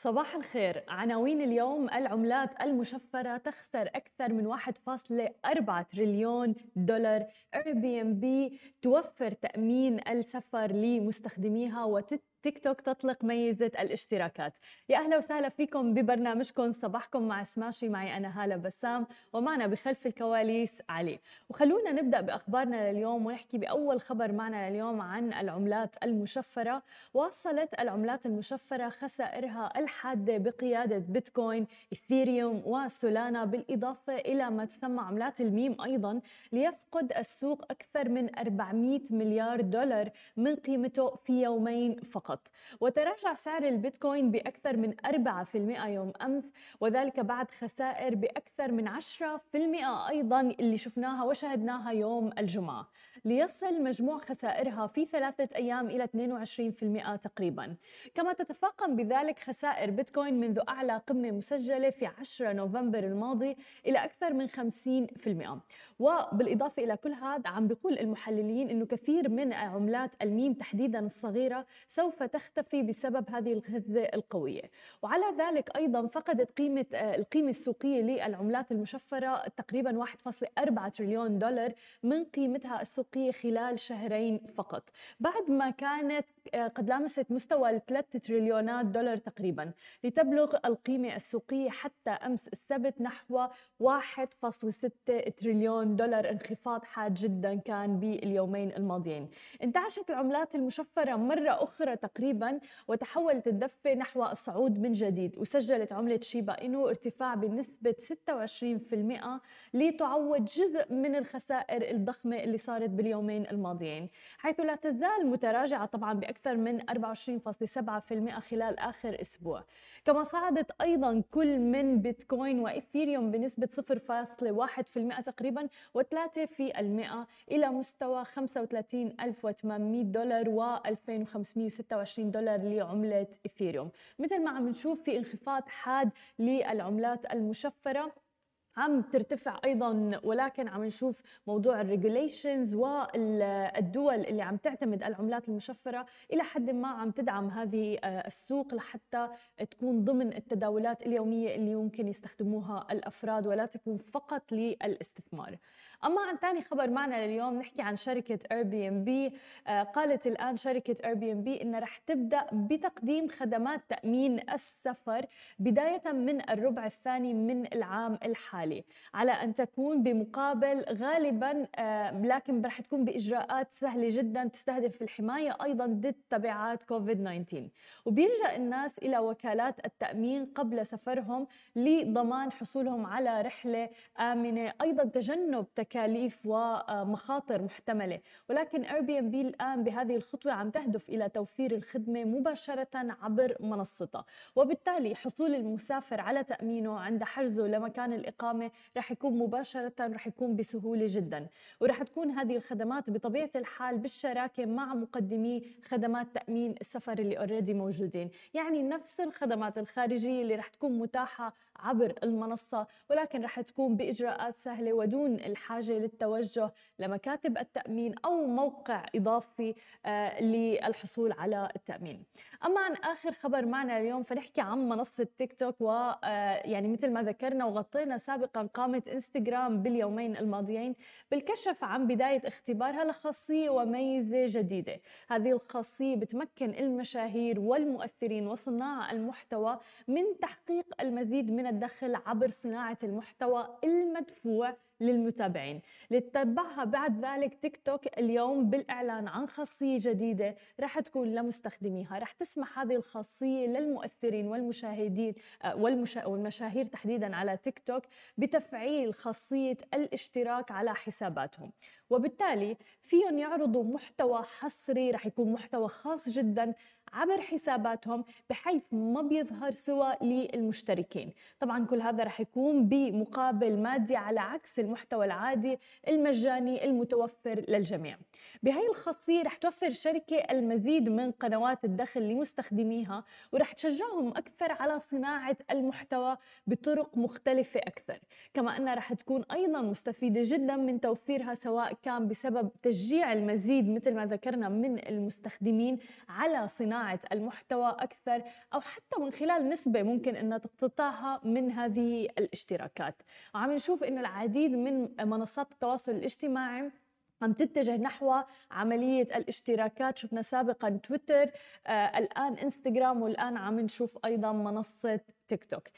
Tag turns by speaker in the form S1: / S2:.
S1: صباح الخير. عناوين اليوم العملات المشفرة تخسر أكثر من 1.4 تريليون دولار. Airbnb توفر تأمين السفر لمستخدميها وتت تيك توك تطلق ميزة الاشتراكات. يا أهلا وسهلا فيكم ببرنامجكم. صباحكم مع سماشي معي أنا هالة بسام ومعنا بخلف الكواليس علي. وخلونا نبدأ بأخبارنا لليوم ونحكي بأول خبر معنا لليوم عن العملات المشفرة. واصلت العملات المشفرة خسائرها الحادة بقيادة بيتكوين إثيريوم وسولانا بالإضافة إلى ما تسمى عملات الميم أيضا ليفقد السوق أكثر من 400 مليار دولار من قيمته في يومين فقط. فقط وتراجع سعر البيتكوين بأكثر من 4% يوم أمس وذلك بعد خسائر بأكثر من 10% أيضا اللي شفناها وشهدناها يوم الجمعة. ليصل مجموع خسائرها في ثلاثة أيام إلى 22% تقريبا. كما تتفاقم بذلك خسائر بيتكوين منذ أعلى قمة مسجلة في 10 نوفمبر الماضي إلى أكثر من 50% وبالإضافة إلى كل هذا عم بيقول المحللين أنه كثير من عملات الميم تحديدا الصغيرة سوف سوف تختفي بسبب هذه الغزة القوية. وعلى ذلك أيضا فقدت قيمة آه، القيمة السوقية للعملات المشفرة تقريبا 1.4 تريليون دولار من قيمتها السوقية خلال شهرين فقط. بعد ما كانت آه، قد لامست مستوى 3 تريليونات دولار تقريبا لتبلغ القيمة السوقية حتى أمس السبت نحو 1.6 تريليون دولار. انخفاض حاد جدا كان باليومين الماضيين. انتعشت العملات المشفرة مرة أخرى تقريبا وتحولت الدفة نحو الصعود من جديد. وسجلت عملة شيبا إنو ارتفاع بنسبة 26% لتعوض جزء من الخسائر الضخمة اللي صارت باليومين الماضيين. حيث لا تزال متراجعة طبعا بأكثر من 24.7% خلال آخر أسبوع. كما صعدت أيضا كل من بيتكوين وإثيريوم بنسبة 0.1% تقريبا و3 في المئة إلى مستوى 35800 دولار و 2526 دولار لعملة إثيريوم مثل ما عم نشوف في انخفاض حاد للعملات المشفرة عم ترتفع أيضا ولكن عم نشوف موضوع ال regulations والدول اللي عم تعتمد العملات المشفرة إلى حد ما عم تدعم هذه آه، السوق لحتى تكون ضمن التداولات اليومية اللي يمكن يستخدموها الأفراد ولا تكون فقط للاستثمار. أما عن ثاني خبر معنا لليوم نحكي عن شركة Airbnb قالت الآن شركة Airbnb انها رح تبدأ بتقديم خدمات تأمين السفر بداية من الربع الثاني من العام الحالي. على أن تكون بمقابل غالبا آه، لكن رح تكون بإجراءات سهلة جدا تستهدف الحماية أيضا ضد تبعات كوفيد 19 وبيلجأ الناس إلى وكالات التأمين قبل سفرهم لضمان حصولهم على رحلة آمنة أيضا تجنب تكاليف ومخاطر محتملة. ولكن Airbnb الآن بهذه الخطوة عم تهدف إلى توفير الخدمة مباشرة عبر منصتها. وبالتالي حصول المسافر على تأمينه عند حجزه لمكان الإقامة رح يكون مباشرة رح يكون بسهولة جدا. ورح تكون هذه الخدمات بطبيعة الحال بالشراكة مع مقدمي خدمات تأمين السفر اللي اوريدي موجودين. يعني نفس الخدمات الخارجية اللي رح تكون متاحة عبر المنصة ولكن رح تكون بإجراءات سهلة ودون الحاجة للتوجه لمكاتب التأمين أو موقع إضافي آه، للحصول على التأمين. أما عن آخر خبر معنا اليوم فنحكي عن منصة تيك توك ويعني مثل ما ذكرنا وغطينا سابقا قامت إنستغرام باليومين الماضيين بالكشف عن بداية اختبارها لخاصية وميزة جديدة. هذه الخاصية بتمكن المشاهير والمؤثرين وصناع المحتوى من تحقيق المزيد من الدخل عبر صناعة المحتوى المدفوع للمتابعين. لتتبعها بعد ذلك تيك توك اليوم بالإعلان عن خاصية جديدة رح تكون لمستخدميها. رح تسمح هذه الخاصية للمؤثرين والمشاهدين آه، والمشا... والمشاهير تحديدا على تيك توك بتفعيل خاصية الاشتراك على حساباتهم. وبالتالي فيهم يعرضوا محتوى حصري رح يكون محتوى خاص جدا عبر حساباتهم بحيث ما بيظهر سوى للمشتركين. طبعا كل هذا رح يكون بمقابل مادي على عكس المحتوى العادي المجاني المتوفر للجميع. بهي الخاصية رح توفر الشركة المزيد من قنوات الدخل لمستخدميها ورح تشجعهم أكثر على صناعة المحتوى بطرق مختلفة أكثر. كما أنها رح تكون أيضا مستفيدة جدا من توفيرها سواء كان بسبب تشجيع المزيد مثل ما ذكرنا من المستخدمين على صناعة المحتوى أكثر أو حتى من خلال نسبة ممكن أنها تقتطعها من هذه الاشتراكات. وعم نشوف أنه العديد من منصات التواصل الاجتماعي عم تتجه نحو عملية الاشتراكات. شفنا سابقا تويتر آه الآن إنستغرام والآن عم نشوف أيضا منصة تيك توك.